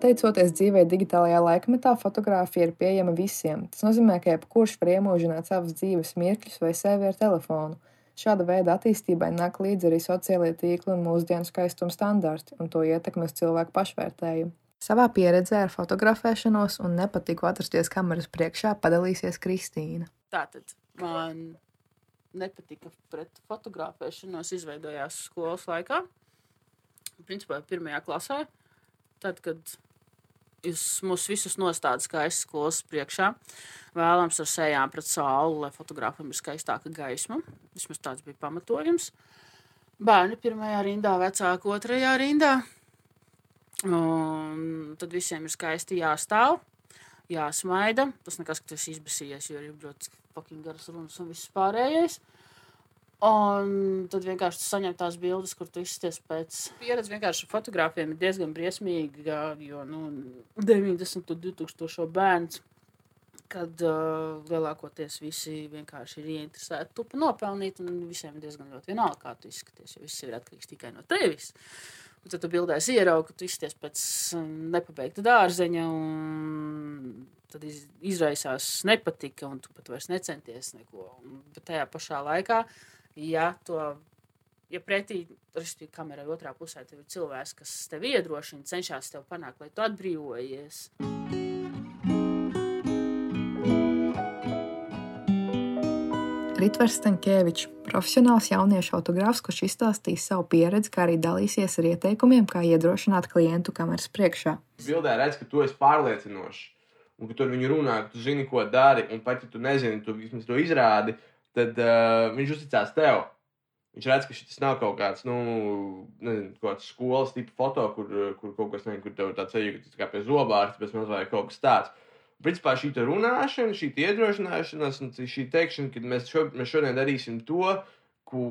Pateicoties dzīvē digitālajā laikmetā, fotografija ir pieejama visiem. Tas nozīmē, ka jebkurš var iemūžināt savas dzīves mirkļus vai sevi ar telefonu. Šāda veida attīstībai nāk līdzi arī sociālie tīkli un mūsdienu skaistuma standarti un to ietekmi uz cilvēku pašvērtējumu. Savā pieredzē ar fotografēšanos un nepatiku atrasties kameras priekšā padalīsies Kristīna. Tātad man nepatika pret fotografēšanos izveidojās skolas laikā. Principā pirmajā klasē, tad, kad jūs mūs visus nostādat skaistas skolas priekšā, vēlams ar sejām pret sauli, lai fotogrāfam ir skaistāka gaisma. Vismaz tāds bija pamatojums. Bērni pirmajā rindā, vecāki otrajā rindā. Un tad visiem ir skaisti jāstāv, jāsmaida. Tas nekas, ka tas izbēsījies, jo ir ļoti fucking garas runas un viss pārējais. Un tad vienkārši saņemt tās bildes, kur tu izsties pēc pieredzes. Vienkārši fotografiem ir diezgan briesmīga, jo nu, 90 un 2000 bērns, kad uh, lielākoties visi vienkārši ir ieinteresēti tupu nopelnīt, un visiem diezgan ļoti vienalga, kā tu izskaties, jo viss ir atkarīgs tikai no tevis. Un tad tu bildēs ieraugi, ka tu izsties pēc nepabeigta dārzeņa, un tad iz, izraisās nepatika, un tu pat vairs necenties neko. Un, bet tajā pašā laikā ja to ja pretī, kamerai otrā pusē tev ir cilvēks, kas tevi iedrošina, cenšas tev panākt, lai tu atbrīvojies. Ritvers Stankēvičs, profesionāls jauniešu fotogrāfs, kurš izstāstīs savu pieredzi, kā arī dalīsies ar ieteikumiem, kā iedrošināt klientu kameras priekšā. Bildē redz, ka tu esi pārliecinošs, un ka tur viņi runā, ka tu zini, ko dari, un pat ja tu nezini, tu vismaz to izrādi, tad uh, viņš uzticās tev. Viņš redz, ka šis nav kaut kāds, nu, nezinu, kāds skolas tipa foto, kur, kur kaut kas nezinu, kur tev tāds ceļš, ka tas kā pie zobārsta, bet mazliet kaut kas tāds. Principā šī runāšana, šī iedrošināšanās šī teikšana, ka mēs, šo, mēs šodien darīsim to, ku,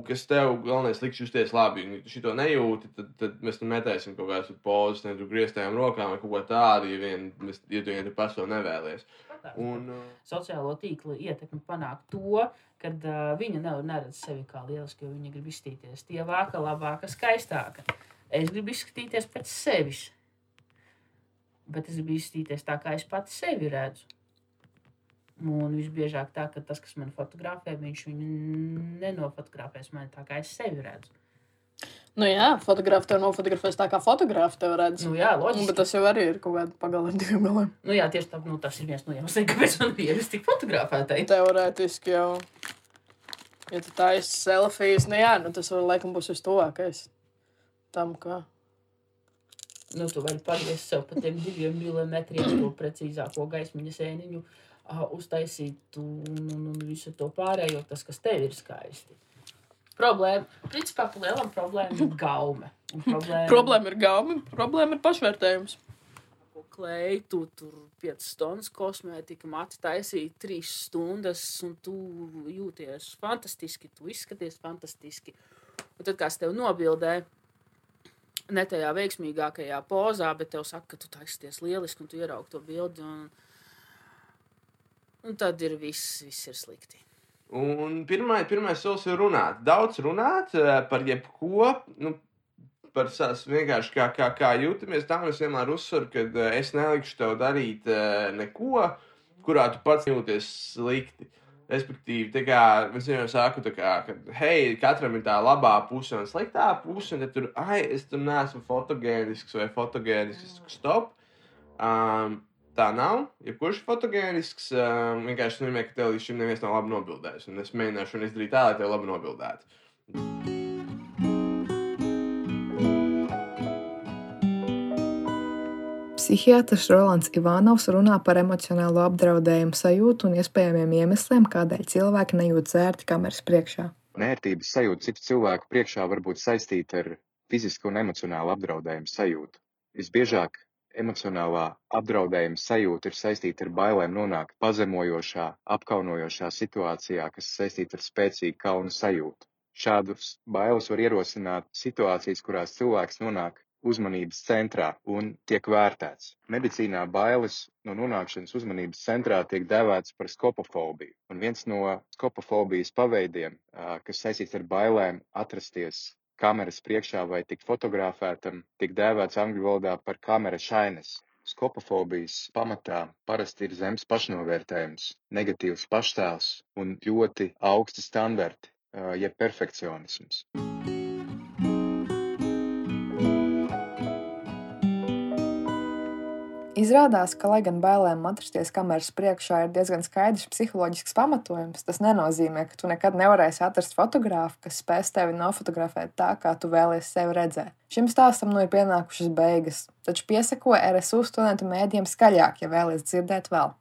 kas tev galvenais liks justies labi. Ja tu šo nejūti, tad, tad mēs tam metēsim kaut kādas pozas, ne tur grieztējām rokām vai kaut ko tādu, ja vien, mēs, ja tu, ja tu paso nevēlies. Un, uh, Sociālo tīklu ietekmi panākt to, ka uh, viņa nav neredz sevi kā lielisku, jo viņa grib izskatīties tievāka, labāka, skaistāka. Es gribu izskatīties pēc sevis bet es gribu izskatīties tā, kā es pati sevi redzu. Un visbiežāk tā, ka tas, kas man fotografē, viņš viņu nenofotografēs man tā, kā es sevi redzu. Nu jā, fotografs tev nofotografēs tā, kā fotografs tev redz. Nu jā, loģiski. Bet tas jau arī ir kaut kāda pagala ar diviem galiem. Nu jā, tieši tā, nu, tas ir viens no iemesliem, kāpēc man bija jābūt tik fotografētai. Teorētiski jau. Ja tu taisi selfijas, nu jā, nu tas var laikam būs vistuvākais tam, ka nu, tu vari pagriezt sev pa tiem diviem milimetriem, to precīzāko gaismiņa sēniņu, uh, uztaisīt un, un, un visu to pārējo, tas, kas tev ir skaisti. Problēma, principā, lielam problēma ir gaume. Un Problēma, problēma ir gaume, problēma ir pašvērtējums. Klei, tu tur 5 stundas kosmētika, mati taisīja 3 stundas, un tu jūties fantastiski, tu izskaties fantastiski. Un tad, kā es tev nobildēju, ne tajā veiksmīgākajā pozā, bet tev saka, ka tu taisties lieliski un tu ieraugi to bildi. Un, un tad ir viss, viss ir slikti. Un pirmais, pirmais solis ir runāt. Daudz runāt eh, par jebko. Nu, par savas vienkārši kā, kā, kā jūtamies. Tā es vienmēr uzsveru, ka eh, es nelikšu tev darīt eh, neko, kurā tu pats jūties slikti. Respektīvi, kā, es jau saku, kā, ka, hei, katram ir tā labā puse un sliktā puse, un tur, ai, es tur neesmu fotogēnisks vai fotogēnisks, stop. Um, tā nav. Ja kurš ir fotogēnisks, um, vienkārši nozīmē, ka tev līdz šim neviens nav labi nobildējis, un es mēģināšu izdarīt tā, lai tev labi nobildētu. Psihiatrs Rolands Ivanovs runā par emocionālo apdraudējumu sajūtu un iespējamiem iemesliem, kādēļ cilvēki nejūt sērti kameras priekšā. Nērtības sajūta citu cilvēku priekšā var būt saistīta ar fizisku un emocionālu apdraudējumu sajūtu. Visbiežāk emocionālā apdraudējuma sajūta ir saistīta ar bailēm nonākt pazemojošā, apkaunojošā situācijā, kas saistīta ar spēcīgu kaunu sajūtu. Šādus bailes var ierosināt situācijas, kurās cilvēks nonāk uzmanības centrā un tiek vērtēts. Medicīnā bailes no nonākšanas uzmanības centrā tiek dēvēts par skopofobiju. Un viens no skopofobijas paveidiem, kas saistīts ar bailēm atrasties kameras priekšā vai tikt fotografētam, tiek dēvēts angļu valodā par kamera šainas. skopofobijas pamatā parasti ir zems pašnovērtējums, negatīvs paštēls un ļoti augsti standarti, jeb perfekcionisms. Izrādās, ka, lai gan bailēm atrasties kameras priekšā ir diezgan skaidrs psiholoģisks pamatojums, tas nenozīmē, ka tu nekad nevarēsi atrast fotografu, kas spēs tevi nofotografēt tā, kā tu vēlies sevi redzēt. Šim stāstam nu ir pienākušas beigas, taču piesako RSU studentu mēdījiem skaļāk, ja vēlies dzirdēt vēl.